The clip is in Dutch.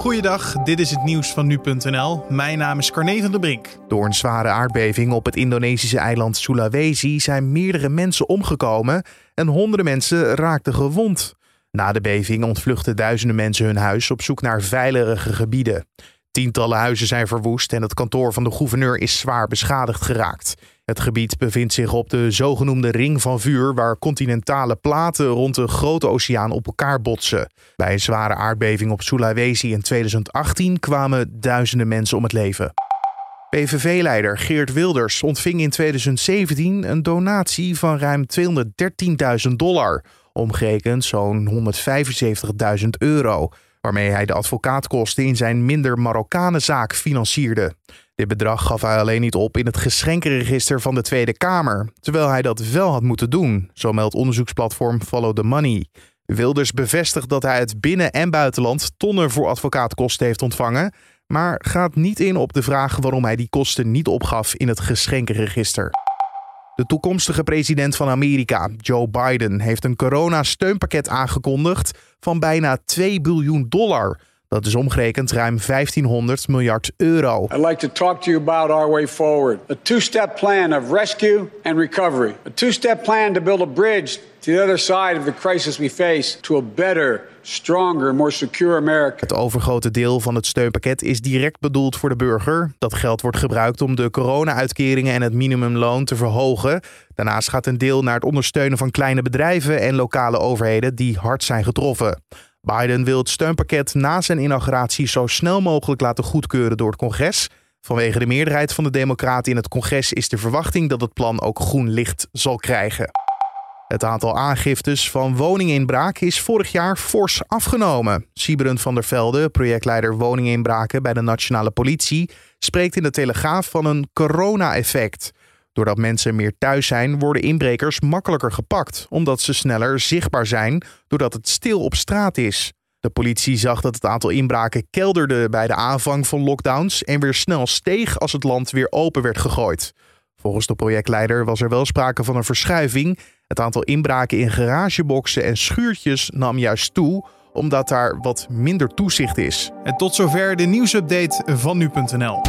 Goeiedag, dit is het nieuws van nu.nl. Mijn naam is Carne van der Brink. Door een zware aardbeving op het Indonesische eiland Sulawesi zijn meerdere mensen omgekomen en honderden mensen raakten gewond. Na de beving ontvluchten duizenden mensen hun huis op zoek naar veilige gebieden. Tientallen huizen zijn verwoest en het kantoor van de gouverneur is zwaar beschadigd geraakt. Het gebied bevindt zich op de zogenoemde ring van vuur, waar continentale platen rond de grote oceaan op elkaar botsen. Bij een zware aardbeving op Sulawesi in 2018 kwamen duizenden mensen om het leven. PVV-leider Geert Wilders ontving in 2017 een donatie van ruim 213.000 dollar, omgerekend zo'n 175.000 euro, waarmee hij de advocaatkosten in zijn minder Marokkanenzaak financierde. Dit bedrag gaf hij alleen niet op in het geschenkenregister van de Tweede Kamer, terwijl hij dat wel had moeten doen, zo meldt onderzoeksplatform Follow the Money. Wilders bevestigt dat hij het binnen- en buitenland tonnen voor advocaatkosten heeft ontvangen, maar gaat niet in op de vraag waarom hij die kosten niet opgaf in het geschenkenregister. De toekomstige president van Amerika, Joe Biden, heeft een coronasteunpakket aangekondigd van bijna 2 biljoen dollar. Dat is omgerekend ruim 1500 miljard euro. I'd like to talk to you about our way forward. A two-step plan of rescue and recovery. A two-step plan to build a bridge to the other side of the crisis we face to a better, stronger, more secure America. Het overgrote deel van het steunpakket is direct bedoeld voor de burger. Dat geld wordt gebruikt om de corona-uitkeringen en het minimumloon te verhogen. Daarnaast gaat een deel naar het ondersteunen van kleine bedrijven en lokale overheden die hard zijn getroffen. Biden wil het steunpakket na zijn inauguratie zo snel mogelijk laten goedkeuren door het congres. Vanwege de meerderheid van de Democraten in het congres is de verwachting dat het plan ook groen licht zal krijgen. Het aantal aangiftes van woninginbraak is vorig jaar fors afgenomen. Sieberend van der Velde, projectleider woninginbraken bij de Nationale Politie, spreekt in de Telegraaf van een corona-effect. Doordat mensen meer thuis zijn, worden inbrekers makkelijker gepakt, omdat ze sneller zichtbaar zijn doordat het stil op straat is. De politie zag dat het aantal inbraken kelderde bij de aanvang van lockdowns en weer snel steeg als het land weer open werd gegooid. Volgens de projectleider was er wel sprake van een verschuiving. Het aantal inbraken in garageboxen en schuurtjes nam juist toe, omdat daar wat minder toezicht is. En tot zover de nieuwsupdate van nu.nl.